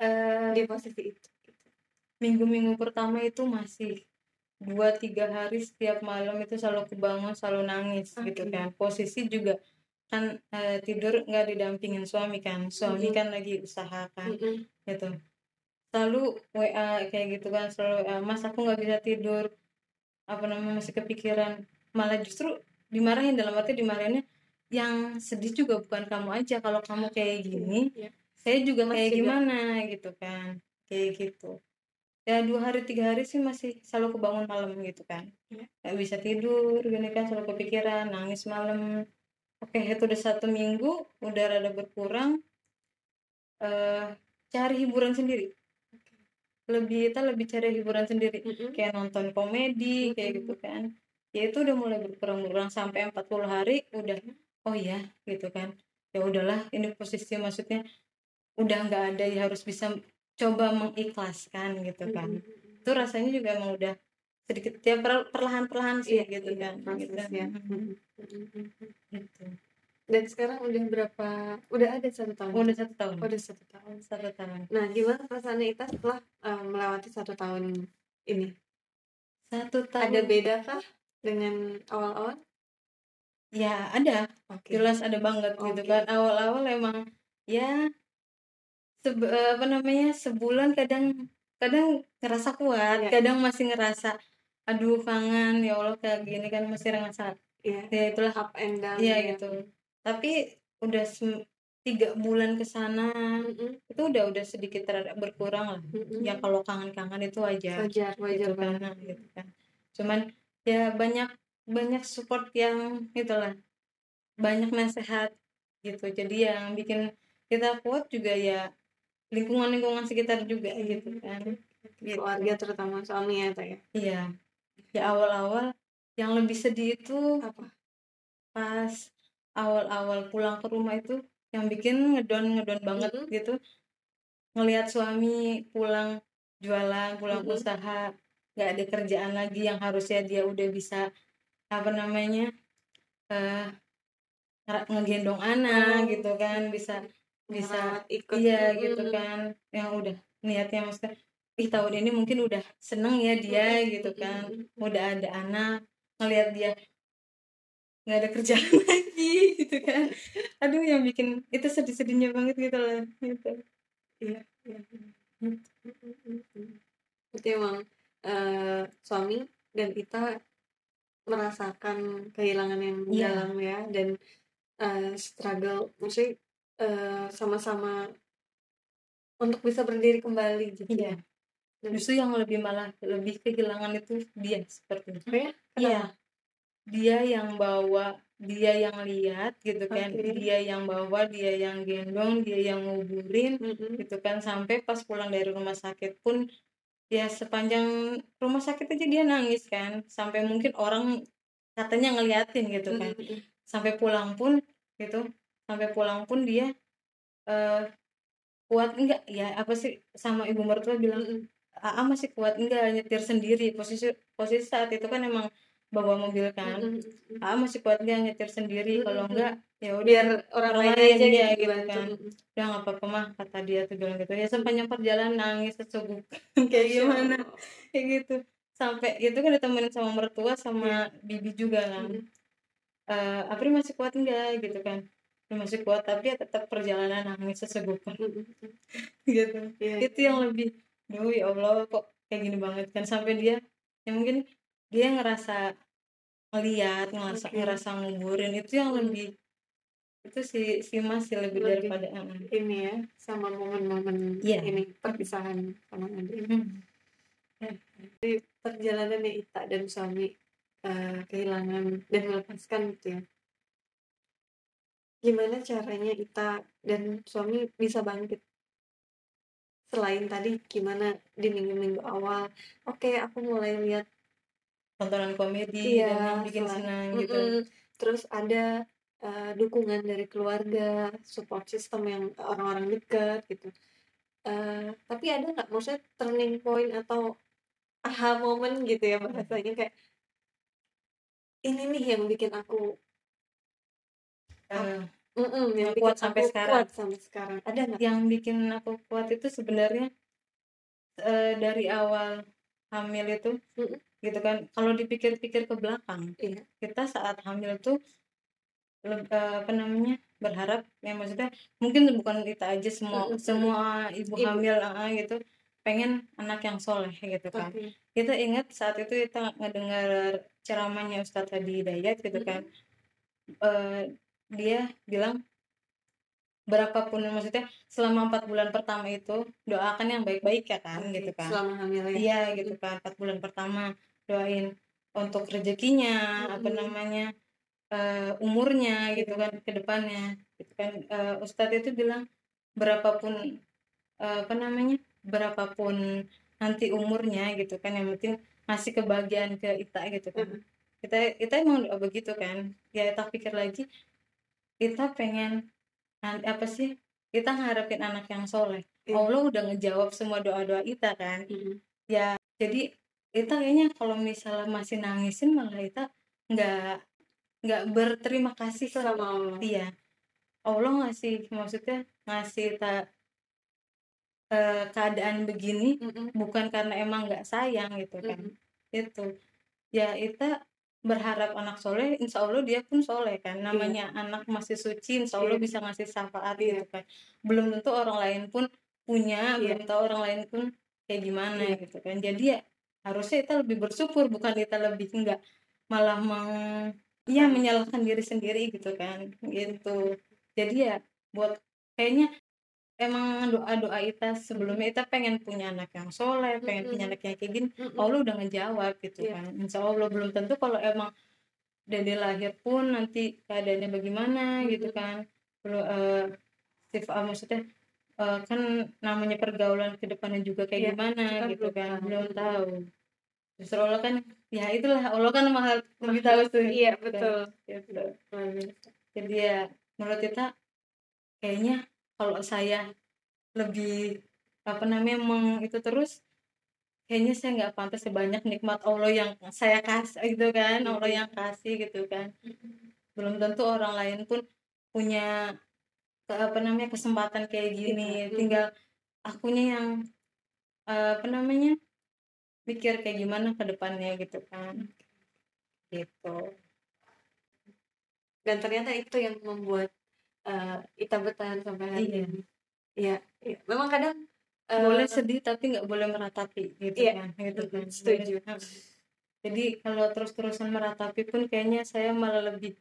[SPEAKER 2] Eh,
[SPEAKER 1] di posisi itu gitu.
[SPEAKER 2] minggu-minggu pertama itu masih dua tiga hari setiap malam itu selalu kebangun selalu nangis gitu
[SPEAKER 1] Oke.
[SPEAKER 2] kan posisi juga kan eh, tidur nggak didampingin suami kan suami
[SPEAKER 1] Mhm.
[SPEAKER 2] kan lagi usaha kan
[SPEAKER 1] Mm-mm.
[SPEAKER 2] gitu selalu WA kayak gitu kan selalu "Eh, mas aku nggak bisa tidur apa namanya masih kepikiran malah justru dimarahin dalam arti dimarahinnya yang sedih juga bukan kamu aja kalau kamu kayak gini
[SPEAKER 1] Iya.
[SPEAKER 2] saya juga
[SPEAKER 1] Mas
[SPEAKER 2] kayak
[SPEAKER 1] juga.
[SPEAKER 2] gimana gitu kan kayak gitu ya dua hari tiga hari sih masih selalu kebangun malam gitu kan
[SPEAKER 1] Iya.
[SPEAKER 2] nggak bisa tidur gini kan selalu kepikiran nangis malam oke itu udah satu minggu udah rada berkurang eh cari hiburan sendiri lebih kita lebih cari hiburan sendiri
[SPEAKER 1] Mm-mm.
[SPEAKER 2] kayak nonton komedi kayak
[SPEAKER 1] Mm-mm.
[SPEAKER 2] gitu kan ya itu udah mulai berkurang berkurang sampai 40 hari udah oh iya gitu kan ya udahlah ini posisi maksudnya udah nggak ada ya harus bisa coba mengikhlaskan gitu kan
[SPEAKER 1] Mm-mm.
[SPEAKER 2] itu rasanya juga emang udah sedikit ya per- perlahan-perlahan sih
[SPEAKER 1] Iya,
[SPEAKER 2] gitu
[SPEAKER 1] iya,
[SPEAKER 2] kan gitu.
[SPEAKER 1] ya.
[SPEAKER 2] Mhm.
[SPEAKER 1] Mm-mm.
[SPEAKER 2] gitu.
[SPEAKER 1] Dan sekarang udah berapa? Udah ada satu tahun.
[SPEAKER 2] udah satu tahun
[SPEAKER 1] Oh, udah satu tahun.
[SPEAKER 2] satu tahun
[SPEAKER 1] Nah, gimana perasaan Ita setelah eh, melewati satu tahun ini?
[SPEAKER 2] satu tahun
[SPEAKER 1] Ada beda kah dengan awal-awal?
[SPEAKER 2] Ya ada
[SPEAKER 1] Oke.
[SPEAKER 2] jelas ada banget gitu
[SPEAKER 1] Oke.
[SPEAKER 2] kan awal-awal emang ya sebe- eh, apa namanya sebulan kadang kadang ngerasa kuat
[SPEAKER 1] Iya.
[SPEAKER 2] kadang masih ngerasa aduh kangen ya Allah kayak gini kan masih ngerasa
[SPEAKER 1] Iya.
[SPEAKER 2] ya itulah
[SPEAKER 1] Up and down.
[SPEAKER 2] iya
[SPEAKER 1] ya.
[SPEAKER 2] gitu tapi udah tiga bulan ke sana
[SPEAKER 1] Mm-mm.
[SPEAKER 2] itu udah udah sedikit berkurang lah
[SPEAKER 1] Mm-mm.
[SPEAKER 2] ya kalau kangen-kangen itu aja
[SPEAKER 1] wajar, wajar
[SPEAKER 2] gitu kan
[SPEAKER 1] banget.
[SPEAKER 2] gitu kan cuman ya banyak banyak support yang itulah banyak nasihat gitu jadi yang bikin kita kuat juga ya lingkungan lingkungan sekitar juga gitu kan gitu.
[SPEAKER 1] Keluarga terutama suami ya, ya.
[SPEAKER 2] iya ya awal-awal yang lebih sedih itu
[SPEAKER 1] Apa?
[SPEAKER 2] pas awal-awal pulang ke rumah itu yang bikin ngedon ngedon banget
[SPEAKER 1] Mm-mm.
[SPEAKER 2] gitu ngelihat suami pulang jualan pulang
[SPEAKER 1] Mm-mm.
[SPEAKER 2] usaha nggak ada kerjaan lagi yang harusnya dia udah bisa apa namanya ngera- ngegendong anak
[SPEAKER 1] Oh.
[SPEAKER 2] gitu kan bisa bisa
[SPEAKER 1] ikut.
[SPEAKER 2] iya gitu kan yang udah niatnya maksudnya ih tahun ini mungkin udah seneng ya dia
[SPEAKER 1] Mm-mm.
[SPEAKER 2] gitu kan
[SPEAKER 1] Mm-mm.
[SPEAKER 2] udah ada anak ngelihat dia nggak ada kerjaan lagi gitu kan aduh yang bikin itu sedih-sedihnya banget gitu lah gitu
[SPEAKER 1] Iya, iya. Berarti emang eh, suami dan kita merasakan kehilangan yang
[SPEAKER 2] Iya.
[SPEAKER 1] dalam ya dan eh, struggle, maksudnya eh, sama-sama untuk bisa berdiri kembali gitu
[SPEAKER 2] iya
[SPEAKER 1] Dan-
[SPEAKER 2] justru yang lebih malah lebih kehilangan itu dia seperti itu
[SPEAKER 1] Oh ya?
[SPEAKER 2] iya
[SPEAKER 1] Kenapa?
[SPEAKER 2] dia yang bawa dia yang lihat gitu kan dia yang bawa dia yang gendong dia yang nguburin
[SPEAKER 1] Mm-mm.
[SPEAKER 2] gitu kan sampai pas pulang dari rumah sakit pun ya sepanjang rumah sakit aja dia nangis kan sampai mungkin orang katanya ngeliatin gitu kan
[SPEAKER 1] Mm-mm.
[SPEAKER 2] sampai pulang pun gitu sampai pulang pun dia eh kuat enggak ya apa sih sama ibu mertua bilang. Aa masih kuat enggak nyetir sendiri posisi posisi saat itu kan emang bawa mobil kan.
[SPEAKER 1] Mm-mm.
[SPEAKER 2] Aa masih kuat enggak nyetir sendiri? Kalau
[SPEAKER 1] Mm-mm.
[SPEAKER 2] enggak ya udah
[SPEAKER 1] biar orang, lain aja
[SPEAKER 2] iya,
[SPEAKER 1] gitu,
[SPEAKER 2] gitu kan. Udah nggak apa-apa mah kata dia tuh bilang gitu. Ya sepanjang perjalanan nangis seseguk kayak gimana? Kayak gitu. Sampai itu kan ditemenin sama mertua sama bibi juga kan.
[SPEAKER 1] Mm-mm.
[SPEAKER 2] eh Apri masih kuat enggak gitu kan. "Ya, masih kuat tapi ya tetap perjalanan nangis
[SPEAKER 1] Mm-mm.
[SPEAKER 2] gitu.
[SPEAKER 1] Iya.
[SPEAKER 2] itu yang lebih duh ya Allah kok kayak gini banget? Kan sampai dia ya mungkin dia ngerasa ngeliat ngerasa
[SPEAKER 1] Oke.
[SPEAKER 2] ngerasa nguburin itu yang
[SPEAKER 1] Hmm.
[SPEAKER 2] lebih itu si si masih lebih,
[SPEAKER 1] Lebih.
[SPEAKER 2] daripada
[SPEAKER 1] ini ya sama momen-momen
[SPEAKER 2] Iya.
[SPEAKER 1] ini perpisahan sama Nadia.
[SPEAKER 2] mm.
[SPEAKER 1] perjalanannya Ita dan suami eh, kehilangan dan melepaskan gitu ya. Gimana caranya Ita dan suami bisa bangkit? Selain tadi gimana di minggu-minggu awal, oke aku mulai lihat
[SPEAKER 2] tontonan komedi
[SPEAKER 1] Iya,
[SPEAKER 2] dan yang bikin
[SPEAKER 1] selain-
[SPEAKER 2] senang gitu
[SPEAKER 1] Mm-mm. Terus ada uh, dukungan dari keluarga, support system yang orang-orang dekat gitu. Uh, tapi ada nggak maksudnya turning point atau aha moment gitu ya bahasanya kayak ini nih yang bikin aku
[SPEAKER 2] Eh,
[SPEAKER 1] mm-mm, yang
[SPEAKER 2] Yang
[SPEAKER 1] bikin
[SPEAKER 2] kuat sampai sekarang.
[SPEAKER 1] kuat sampai sekarang. Ada nggak?
[SPEAKER 2] yang bikin aku kuat itu sebenarnya eh, dari awal hamil itu
[SPEAKER 1] Mm-mm.
[SPEAKER 2] Gitu kan kalau dipikir-pikir ke belakang
[SPEAKER 1] Iya.
[SPEAKER 2] kita saat hamil tuh le- eh, apa namanya berharap ya maksudnya mungkin bukan kita aja semua
[SPEAKER 1] Mm-mm.
[SPEAKER 2] semua ibu
[SPEAKER 1] Ibu.
[SPEAKER 2] hamil ah, gitu pengen anak yang soleh gitu kan
[SPEAKER 1] Oke.
[SPEAKER 2] kita ingat saat itu kita ngedengar ceramahnya Ustadz Hadi Hidayat gitu kan Eh, dia bilang berapapun maksudnya selama empat bulan pertama itu doakan yang baik-baik ya kan gitu kan
[SPEAKER 1] Selama hamil ya.
[SPEAKER 2] iya gitu kan empat bulan pertama doain untuk rezekinya apa
[SPEAKER 1] Mm-mm.
[SPEAKER 2] namanya eh, umurnya gitu kan ke depannya gitu kan Eh, Ustadz itu bilang berapapun eh, apa namanya berapapun nanti umurnya gitu kan yang penting ngasih kebahagiaan ke Ita gitu kan
[SPEAKER 1] Mm-mm.
[SPEAKER 2] kita kita emang doa begitu kan ya kita pikir lagi kita pengen apa sih kita ngarepin anak yang soleh
[SPEAKER 1] Iya.
[SPEAKER 2] Allah udah ngejawab semua doa-doa kita kan
[SPEAKER 1] Mm-mm.
[SPEAKER 2] jadi Ita kayaknya kalau misalnya masih nangisin malah Ita nggak nggak berterima kasih
[SPEAKER 1] Sama Allah.
[SPEAKER 2] iya Allah ngasih maksudnya ngasih Ita eh, keadaan begini
[SPEAKER 1] Mm-mm.
[SPEAKER 2] bukan karena emang nggak sayang gitu kan
[SPEAKER 1] Mm-mm.
[SPEAKER 2] itu ya Ita berharap anak soleh insya Allah dia pun soleh kan namanya anak masih suci insya Allah
[SPEAKER 1] Iya.
[SPEAKER 2] bisa ngasih syafaat
[SPEAKER 1] Iya.
[SPEAKER 2] gitu kan belum tentu orang lain pun punya
[SPEAKER 1] Iya.
[SPEAKER 2] belum tahu orang lain pun kayak gimana
[SPEAKER 1] Iya.
[SPEAKER 2] gitu kan jadi ya harusnya kita lebih bersyukur bukan kita lebih enggak malah meng ya menyalahkan diri sendiri gitu kan gitu jadi ya buat kayaknya emang doa doa kita sebelumnya kita pengen punya anak yang soleh pengen punya
[SPEAKER 1] Mm-mm.
[SPEAKER 2] anak yang kayak gini
[SPEAKER 1] Mm-mm.
[SPEAKER 2] Allah udah ngejawab gitu
[SPEAKER 1] Iya.
[SPEAKER 2] kan Insya Allah belum tentu kalau emang dari lahir pun nanti keadaannya bagaimana gitu
[SPEAKER 1] Mm-mm.
[SPEAKER 2] kan belum eh sif- maksudnya eh, kan namanya pergaulan ke depannya juga kayak
[SPEAKER 1] Iya,
[SPEAKER 2] gimana
[SPEAKER 1] kita
[SPEAKER 2] gitu
[SPEAKER 1] belum
[SPEAKER 2] kan
[SPEAKER 1] tahu.
[SPEAKER 2] belum tahu justru Allah kan ya itulah Allah kan mahal lebih tahu tuh
[SPEAKER 1] Iya
[SPEAKER 2] Gitu.
[SPEAKER 1] betul.
[SPEAKER 2] Gitu.
[SPEAKER 1] Luar biasa.
[SPEAKER 2] jadi ya menurut kita kayaknya kalau saya lebih apa namanya meng itu terus kayaknya saya nggak pantas sebanyak nikmat Allah yang saya kasih gitu kan Allah yang kasih gitu kan belum tentu orang lain pun punya apa namanya kesempatan kayak gini
[SPEAKER 1] Iya.
[SPEAKER 2] tinggal akunya yang eh, apa namanya mikir kayak gimana ke depannya gitu kan gitu
[SPEAKER 1] dan ternyata itu yang membuat eh, Ita bertahan sampai hari
[SPEAKER 2] Iya.
[SPEAKER 1] ini iya iya. memang kadang eh,
[SPEAKER 2] boleh sedih tapi nggak boleh meratapi gitu
[SPEAKER 1] Iya.
[SPEAKER 2] kan gitu kan
[SPEAKER 1] Setuju.
[SPEAKER 2] Jadi kalau terus-terusan meratapi pun kayaknya saya malah lebih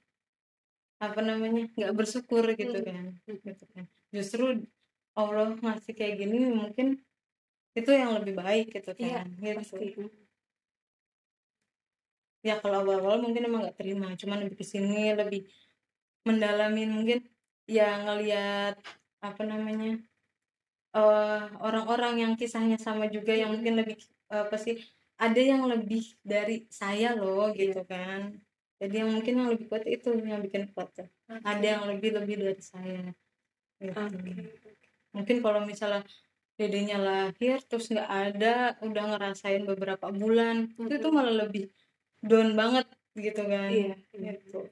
[SPEAKER 2] apa namanya nggak bersyukur gitu
[SPEAKER 1] Hmm.
[SPEAKER 2] kan
[SPEAKER 1] Hmm.
[SPEAKER 2] gitu kan. Justru Allah ngasih kayak gini mungkin itu yang lebih baik gitu
[SPEAKER 1] iya
[SPEAKER 2] kan gitu
[SPEAKER 1] pasti.
[SPEAKER 2] Ya kalau awal-awal mungkin emang nggak terima cuman lebih ke sini lebih mendalami mungkin ya ngelihat apa namanya eh, orang-orang yang kisahnya sama juga yang mungkin lebih apa sih ada yang lebih dari saya loh gitu kan jadi yang mungkin yang lebih kuat itu yang bikin kuat tuh. ada yang lebih lebih dari saya gitu.
[SPEAKER 1] Oke.
[SPEAKER 2] mungkin kalau misalnya dedenya lahir terus nggak ada udah ngerasain beberapa bulan itu tuh malah lebih down banget gitu kan
[SPEAKER 1] iya iya.
[SPEAKER 2] gitu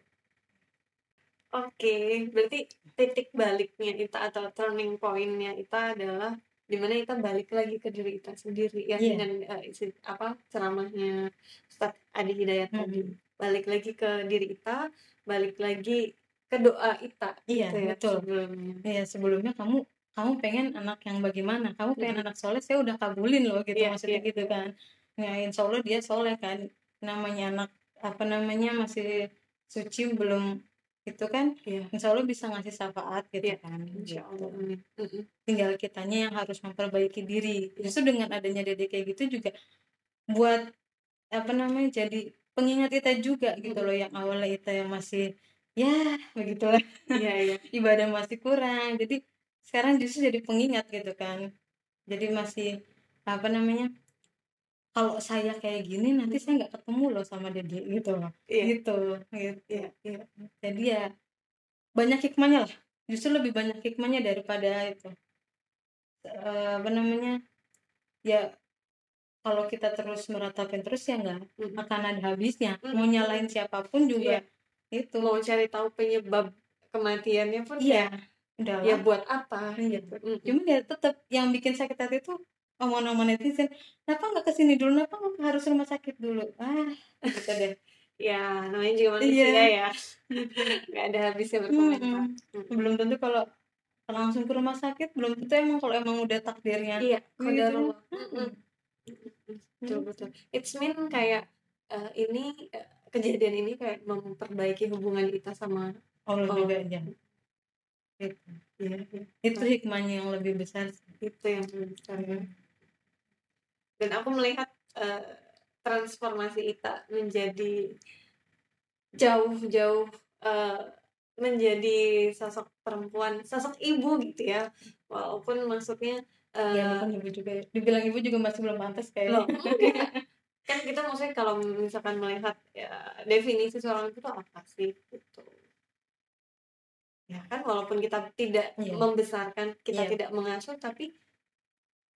[SPEAKER 1] Oke, berarti titik baliknya Ita atau turning point-nya Ita adalah di mana Ita balik lagi ke diri Ita sendiri ya
[SPEAKER 2] Iya.
[SPEAKER 1] dengan eh, isi- apa ceramahnya Ustadz Adi Hidayat
[SPEAKER 2] Mm-mm.
[SPEAKER 1] tadi. Balik lagi ke diri Ita, balik lagi ke doa Ita
[SPEAKER 2] Iya,
[SPEAKER 1] gitu ya
[SPEAKER 2] betul.
[SPEAKER 1] sebelumnya.
[SPEAKER 2] Iya sebelumnya kamu kamu pengen anak yang bagaimana? Kamu pengen anak soleh, saya udah kabulin loh gitu
[SPEAKER 1] Iya,
[SPEAKER 2] maksudnya
[SPEAKER 1] iya.
[SPEAKER 2] gitu kan. Nah insya Allah dia soleh kan. Namanya anak apa namanya masih suci belum itu kan.
[SPEAKER 1] Iya.
[SPEAKER 2] Insya Allah bisa ngasih syafaat gitu
[SPEAKER 1] Iya,
[SPEAKER 2] kan.
[SPEAKER 1] Insya
[SPEAKER 2] gitu.
[SPEAKER 1] Allah. Mm-mm.
[SPEAKER 2] Tinggal kitanya yang harus memperbaiki diri.
[SPEAKER 1] Iya.
[SPEAKER 2] Justru dengan adanya dede kayak gitu juga buat apa namanya jadi pengingat kita juga gitu loh yang awalnya kita yang masih ya begitulah
[SPEAKER 1] Iya, iya.
[SPEAKER 2] ibadah masih kurang. Jadi sekarang justru jadi pengingat gitu kan. Jadi masih apa namanya kalau saya kayak gini nanti saya nggak ketemu loh sama dede gitu loh.
[SPEAKER 1] Iya,
[SPEAKER 2] gitu gitu.
[SPEAKER 1] Iya, iya.
[SPEAKER 2] jadi ya banyak hikmahnya lah. Justru lebih banyak hikmahnya daripada itu. Eh, apa namanya ya kalau kita terus meratapin terus ya nggak
[SPEAKER 1] Mm-mm.
[SPEAKER 2] akan ada habisnya
[SPEAKER 1] Mm.
[SPEAKER 2] mau nyalain siapa pun juga itu
[SPEAKER 1] Mau cari tahu penyebab kematiannya pun
[SPEAKER 2] iya
[SPEAKER 1] ya,
[SPEAKER 2] udah
[SPEAKER 1] ya buat apa? Gitu. Mm-mm.
[SPEAKER 2] cuman ya tetap yang bikin sakit hati itu omongan-omongan netizen kenapa nggak ke sini dulu kenapa nggak harus rumah sakit dulu ah gitu deh
[SPEAKER 1] Ya, namanya juga manusia
[SPEAKER 2] Iya.
[SPEAKER 1] ya. Gak ada habisnya berkomentar.
[SPEAKER 2] Mm-mm. belum tentu kalau langsung ke rumah sakit belum tentu emang kalau emang udah takdirnya
[SPEAKER 1] Iya,
[SPEAKER 2] Gitu.
[SPEAKER 1] qadarullah.
[SPEAKER 2] Mm-mm.
[SPEAKER 1] Betul betul. It's mean kayak eh, ini eh, kejadian ini kayak memperbaiki hubungan kita sama
[SPEAKER 2] Allah
[SPEAKER 1] Oh.
[SPEAKER 2] juga aja gitu.
[SPEAKER 1] ya, ya,
[SPEAKER 2] itu hikmahnya yang lebih besar
[SPEAKER 1] itu yang paling besar ya. Dan aku melihat eh, transformasi Ita menjadi jauh-jauh eh, menjadi sosok perempuan, sosok ibu gitu ya. Walaupun maksudnya eh,
[SPEAKER 2] ya bukan ibu juga ya. dibilang ibu juga masih belum pantas
[SPEAKER 1] Loh,
[SPEAKER 2] kayaknya
[SPEAKER 1] enggak. kan kita maksudnya kalau misalkan melihat ya, definisi seorang itu tuh apa sih gitu ya kan walaupun kita tidak
[SPEAKER 2] Iya.
[SPEAKER 1] membesarkan kita
[SPEAKER 2] Iya.
[SPEAKER 1] tidak mengasuh tapi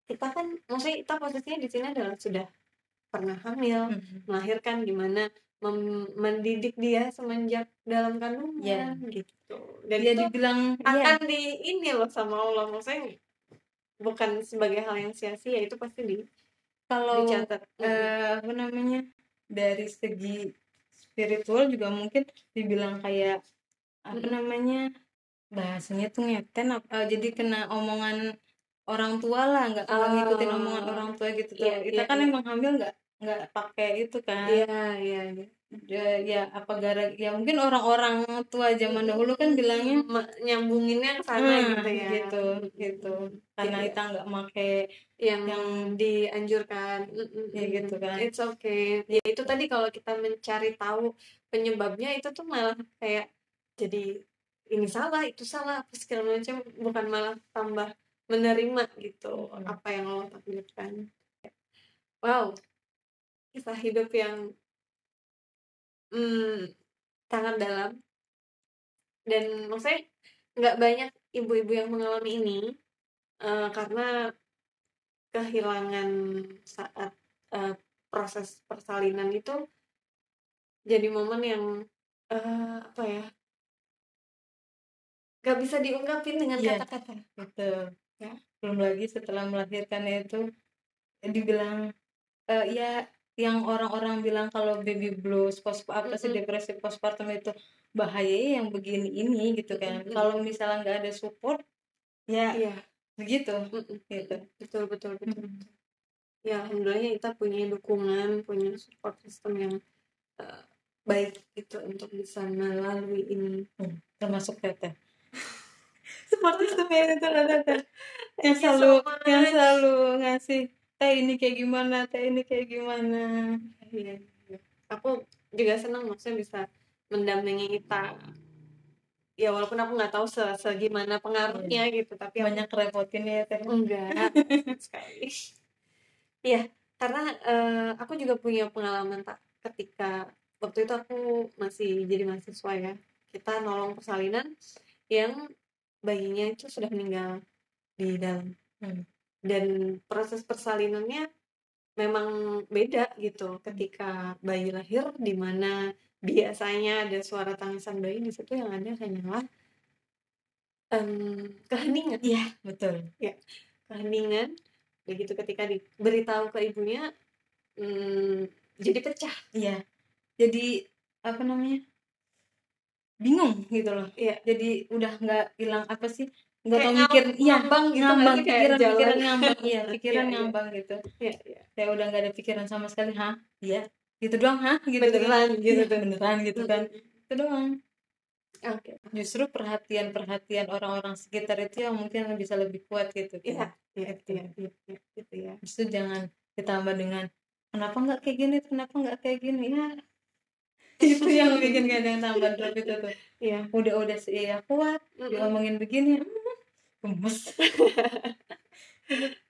[SPEAKER 1] kita kan maksudnya kita posisinya di sini adalah sudah pernah hamil
[SPEAKER 2] Mm.
[SPEAKER 1] melahirkan gimana mem- mendidik dia semenjak dalam kandungan gitu dan
[SPEAKER 2] dia
[SPEAKER 1] itu
[SPEAKER 2] dibilang
[SPEAKER 1] akan
[SPEAKER 2] ya
[SPEAKER 1] di ini loh sama Allah maksudnya bukan sebagai hal yang sia-sia itu pasti di
[SPEAKER 2] kalau
[SPEAKER 1] dicatat
[SPEAKER 2] eh, apa namanya dari segi spiritual juga mungkin dibilang kayak apa
[SPEAKER 1] Mm-mm.
[SPEAKER 2] namanya bahasanya tuh ngeten apa jadi kena omongan orang tua lah nggak nggak
[SPEAKER 1] Oh.
[SPEAKER 2] ngikutin omongan orang tua gitu tuh
[SPEAKER 1] Iya,
[SPEAKER 2] kita
[SPEAKER 1] iya,
[SPEAKER 2] kan
[SPEAKER 1] iya.
[SPEAKER 2] emang hamil nggak nggak pakai itu kan
[SPEAKER 1] Iya, iya, iya.
[SPEAKER 2] Ya, ya apa gara ya mungkin orang-orang tua zaman dahulu kan bilangnya
[SPEAKER 1] nyambunginnya ke sana
[SPEAKER 2] "Ah,"
[SPEAKER 1] gitu ya.
[SPEAKER 2] gitu gitu karena
[SPEAKER 1] Iya.
[SPEAKER 2] kita nggak pakai
[SPEAKER 1] Yang,
[SPEAKER 2] yang
[SPEAKER 1] dianjurkan.
[SPEAKER 2] Ya gitu kan.
[SPEAKER 1] It's okay. Ya itu tadi kalau kita mencari tahu penyebabnya itu tuh malah kayak jadi ini salah, itu salah, apa segala macam bukan malah tambah menerima gitu
[SPEAKER 2] Mm-mm.
[SPEAKER 1] apa yang Allah takdirkan. Wow. Kisah hidup yang hmm, sangat dalam dan maksudnya nggak banyak ibu-ibu yang mengalami ini eh, karena kehilangan saat eh, proses persalinan itu jadi momen yang eh, apa ya nggak bisa diungkapin dengan
[SPEAKER 2] Iya.
[SPEAKER 1] kata-kata
[SPEAKER 2] gitu
[SPEAKER 1] Ya.
[SPEAKER 2] belum lagi setelah melahirkannya itu dibilang eh, ya yang orang-orang bilang kalau baby blues post apa sih depresi postpartum itu bahaya yang begini ini gitu kan.
[SPEAKER 1] Mm-mm.
[SPEAKER 2] kalau misalnya nggak ada support ya
[SPEAKER 1] iya.
[SPEAKER 2] begitu
[SPEAKER 1] mm-mm.
[SPEAKER 2] gitu.
[SPEAKER 1] Betul betul betul.
[SPEAKER 2] Mm.
[SPEAKER 1] ya alhamdulillahnya kita punya dukungan punya support system yang eh, baik gitu untuk bisa melalui ini.
[SPEAKER 2] Termasuk teteh seperti semen itu ada kan yang selalu yang selalu ngasih teh ini kayak gimana? Teh ini kayak gimana?
[SPEAKER 1] Iya, iya. aku juga senang maksudnya bisa mendampingi kita ya walaupun aku nggak tahu se segimana pengaruhnya gitu tapi aku
[SPEAKER 2] banyak repotin ya teh?
[SPEAKER 1] Enggak sekali. Iya karena eh, aku juga punya pengalaman tak ketika waktu itu aku masih jadi mahasiswa ya. Kita nolong persalinan yang bayinya itu sudah meninggal di dalam.
[SPEAKER 2] Hmm.
[SPEAKER 1] Dan proses persalinannya memang beda gitu ketika bayi lahir di mana biasanya ada suara tangisan bayi di situ yang ada hanyalah em, keheningan.
[SPEAKER 2] Iya betul.
[SPEAKER 1] Keheningan. Begitu ketika diberitahu ke ibunya hmm, jadi pecah.
[SPEAKER 2] Iya jadi apa namanya bingung gitu loh.
[SPEAKER 1] Iya.
[SPEAKER 2] jadi udah nggak hilang apa sih nggak tahu mikir iya
[SPEAKER 1] ngambang gitu
[SPEAKER 2] ngambang pikiran
[SPEAKER 1] jalan.
[SPEAKER 2] pikiran ngambang iya pikiran
[SPEAKER 1] Iya, iya.
[SPEAKER 2] ngambang gitu.
[SPEAKER 1] Iya, iya.
[SPEAKER 2] saya udah nggak ada pikiran sama sekali hah? Iya gitu doang hah? Gitu
[SPEAKER 1] beneran
[SPEAKER 2] kan.
[SPEAKER 1] gitu
[SPEAKER 2] Iya,
[SPEAKER 1] tuh
[SPEAKER 2] beneran gitu kan. Itu doang.
[SPEAKER 1] Oke.
[SPEAKER 2] Justru perhatian perhatian orang-orang sekitar itu yang mungkin bisa lebih kuat gitu.
[SPEAKER 1] Iya
[SPEAKER 2] kan
[SPEAKER 1] iya
[SPEAKER 2] Gitu.
[SPEAKER 1] iya iya iya, gitu ya.
[SPEAKER 2] Justru jangan ditambah dengan kenapa nggak kayak gini? Kenapa nggak kayak gini? Ya. Itu yang bikin kadang tambah drop itu tuh.
[SPEAKER 1] Iya.
[SPEAKER 2] Udah udah sih ya kuat.
[SPEAKER 1] Mm-mm.
[SPEAKER 2] diomongin begini hmm, gemes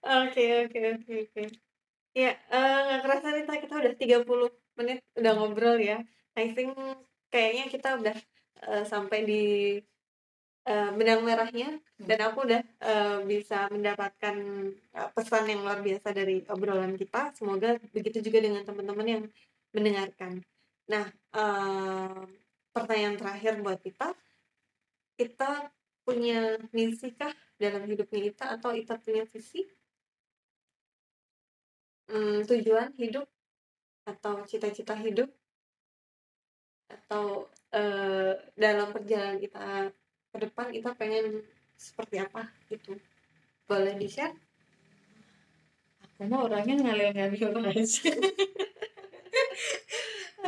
[SPEAKER 1] Oke oke oke oke. Ya eh, nggak kerasa nih Ta, kita udah 30 menit udah ngobrol ya. I think kayaknya kita udah eh, sampai di eh, benang merahnya dan aku udah eh, bisa mendapatkan eh, pesan yang luar biasa dari obrolan kita. Semoga begitu juga dengan teman-teman yang mendengarkan. Nah, eh, pertanyaan terakhir buat kita, kita punya misi kah dalam hidupnya kita atau kita punya visi? Hmm, tujuan hidup atau cita-cita hidup? Atau eh, dalam perjalanan kita ke depan kita pengen seperti apa gitu? Boleh di share
[SPEAKER 2] aku mah orangnya ngalir-ngalir aja.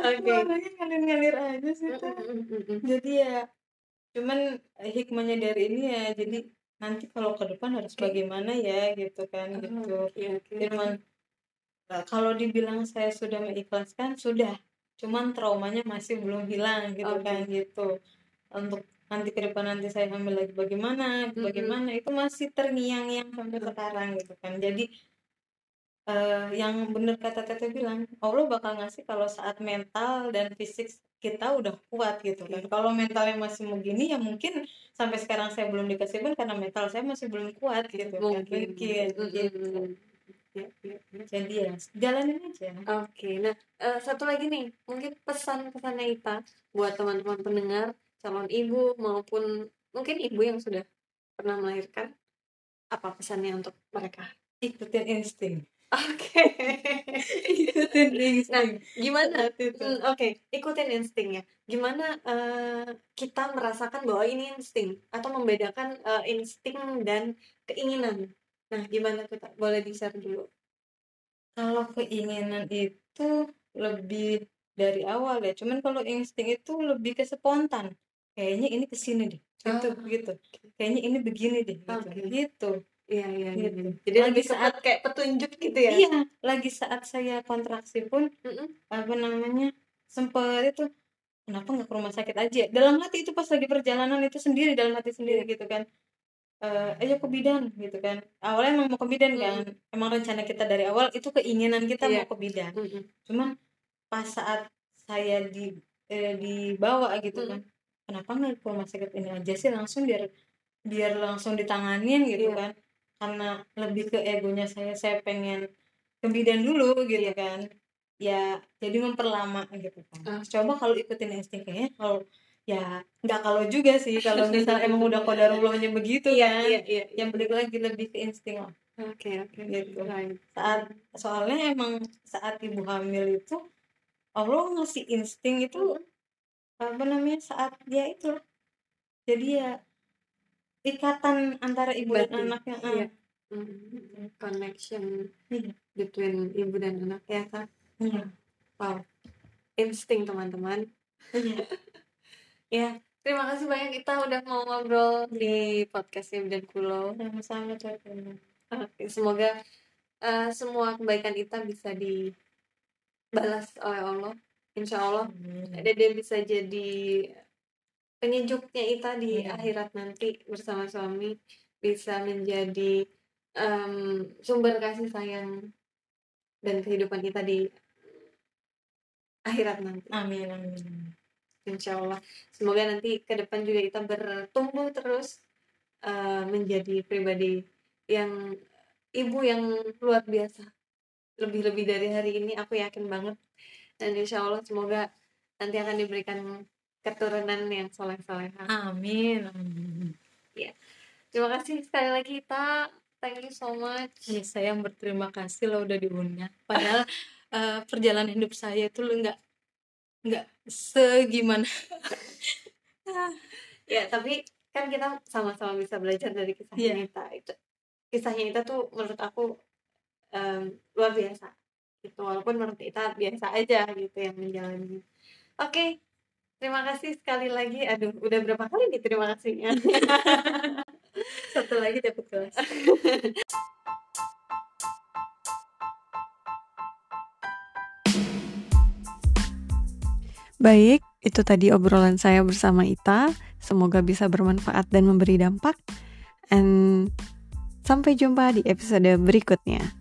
[SPEAKER 2] Aku
[SPEAKER 1] Oke.
[SPEAKER 2] orangnya ngalir-ngalir aja sih jadi ya cuman eh, hikmahnya dari ini ya jadi nanti kalau ke depan harus bagaimana ya gitu kan gitu
[SPEAKER 1] Oke, oke.
[SPEAKER 2] Cuman eh, kalau dibilang saya sudah mengikhlaskan sudah, cuman traumanya masih belum hilang gitu
[SPEAKER 1] Oke.
[SPEAKER 2] kan gitu. Untuk nanti ke depan nanti saya ambil lagi bagaimana, bagaimana itu masih terngiang-ngiang sampai sekarang gitu kan. Jadi eh, yang bener kata Teteh bilang, Allah bakal ngasih kalau saat mental dan fisik kita udah kuat gitu kan. Kalau mentalnya masih begini ya mungkin sampai sekarang saya belum dikasih pun karena mental saya masih belum kuat gitu kan.
[SPEAKER 1] mungkin
[SPEAKER 2] Mungkin, gitu
[SPEAKER 1] Ya, ya, ya.
[SPEAKER 2] jadi ya jalanin aja
[SPEAKER 1] Oke, nah eh, satu lagi nih, mungkin pesan-pesannya Ita buat teman-teman pendengar, calon ibu maupun mungkin ibu yang sudah pernah melahirkan, apa pesannya untuk mereka?
[SPEAKER 2] ikutin insting
[SPEAKER 1] Oke,
[SPEAKER 2] ikutin
[SPEAKER 1] nah
[SPEAKER 2] insting
[SPEAKER 1] gimana?
[SPEAKER 2] Saat itu.
[SPEAKER 1] Hmm, Oke, ikutin instingnya. Gimana eh, kita merasakan bahwa ini insting atau membedakan eh, insting dan keinginan? Nah, gimana? Tak? Boleh di-share dulu.
[SPEAKER 2] kalau keinginan itu lebih dari awal ya cuman kalau insting itu lebih ke spontan kayaknya ini ke sini deh gitu
[SPEAKER 1] Ah,
[SPEAKER 2] gitu kayaknya ini begini deh gitu
[SPEAKER 1] Oke.
[SPEAKER 2] gitu
[SPEAKER 1] Iya, iya, iya.
[SPEAKER 2] Gitu.
[SPEAKER 1] Jadi
[SPEAKER 2] Lagi
[SPEAKER 1] lebih
[SPEAKER 2] saat-
[SPEAKER 1] kayak petunjuk gitu ya?
[SPEAKER 2] iya lagi saat saya kontraksi pun
[SPEAKER 1] Mm-mm.
[SPEAKER 2] apa namanya sempet itu kenapa nggak ke rumah sakit aja dalam hati itu pas lagi perjalanan itu sendiri dalam hati sendiri gitu kan eh ayo ke bidan gitu kan awalnya emang mau ke bidan kan emang rencana kita dari awal itu keinginan kita
[SPEAKER 1] Iya.
[SPEAKER 2] mau ke bidan
[SPEAKER 1] Mm-mm.
[SPEAKER 2] cuman pas saat saya di eh, dibawa gitu kan kenapa nggak ke rumah sakit ini aja sih langsung biar biar langsung ditanganin gitu
[SPEAKER 1] Iya.
[SPEAKER 2] kan karena lebih ke egonya saya saya pengen ke bidan dulu gitu
[SPEAKER 1] Iya.
[SPEAKER 2] kan ya jadi memperlama gitu kan
[SPEAKER 1] Ah.
[SPEAKER 2] coba kalau ikutin insting kayaknya kalau ya nggak kalau juga sih kalau misal emang udah kodarullahnya begitu
[SPEAKER 1] Iya,
[SPEAKER 2] kan
[SPEAKER 1] iya, iya.
[SPEAKER 2] yang balik lagi lebih ke insting lah
[SPEAKER 1] Oke, oke.
[SPEAKER 2] Gitu.
[SPEAKER 1] Right.
[SPEAKER 2] saat soalnya emang saat ibu hamil itu Allah ngasih insting itu apa namanya saat dia itu jadi ya ikatan antara ibu
[SPEAKER 1] Batin.
[SPEAKER 2] dan anaknya ah.
[SPEAKER 1] Iya. Mm, Connection
[SPEAKER 2] Iya.
[SPEAKER 1] between ibu dan anak ya kan?
[SPEAKER 2] Iya.
[SPEAKER 1] Wow. Insting teman-teman.
[SPEAKER 2] Iya.
[SPEAKER 1] Ya, terima kasih banyak kita udah mau ngobrol di podcastnya dan Kulo
[SPEAKER 2] sama-sama
[SPEAKER 1] Oke, semoga uh, semua kebaikan kita bisa dibalas oleh Allah insya Allah hmm. Dede bisa jadi penyejuknya kita di akhirat nanti bersama suami bisa menjadi um, sumber kasih sayang dan kehidupan kita di akhirat nanti.
[SPEAKER 2] Amin amin.
[SPEAKER 1] Insya Allah. Semoga nanti ke depan juga kita bertumbuh terus uh, menjadi pribadi yang ibu yang luar biasa. Lebih-lebih dari hari ini aku yakin banget. Dan insya Allah semoga nanti akan diberikan keturunan yang soleh-soleh.
[SPEAKER 2] Amin. Amin.
[SPEAKER 1] Ya. Terima kasih sekali lagi kita. Thank you so much.
[SPEAKER 2] Ya, saya berterima kasih lo udah diundang. Padahal uh, perjalanan hidup saya itu lo nggak nggak segimana.
[SPEAKER 1] ya tapi kan kita sama-sama bisa belajar dari kisahnya yeah. Ita itu kisahnya Ita tuh menurut aku um, luar biasa gitu walaupun menurut Ita biasa aja gitu yang menjalani oke okay. Terima kasih sekali lagi aduh udah berapa kali nih terima kasihnya
[SPEAKER 2] satu lagi dapat kelas
[SPEAKER 1] Baik, itu tadi obrolan saya bersama Ita. Semoga bisa bermanfaat dan memberi dampak. And sampai jumpa di episode berikutnya.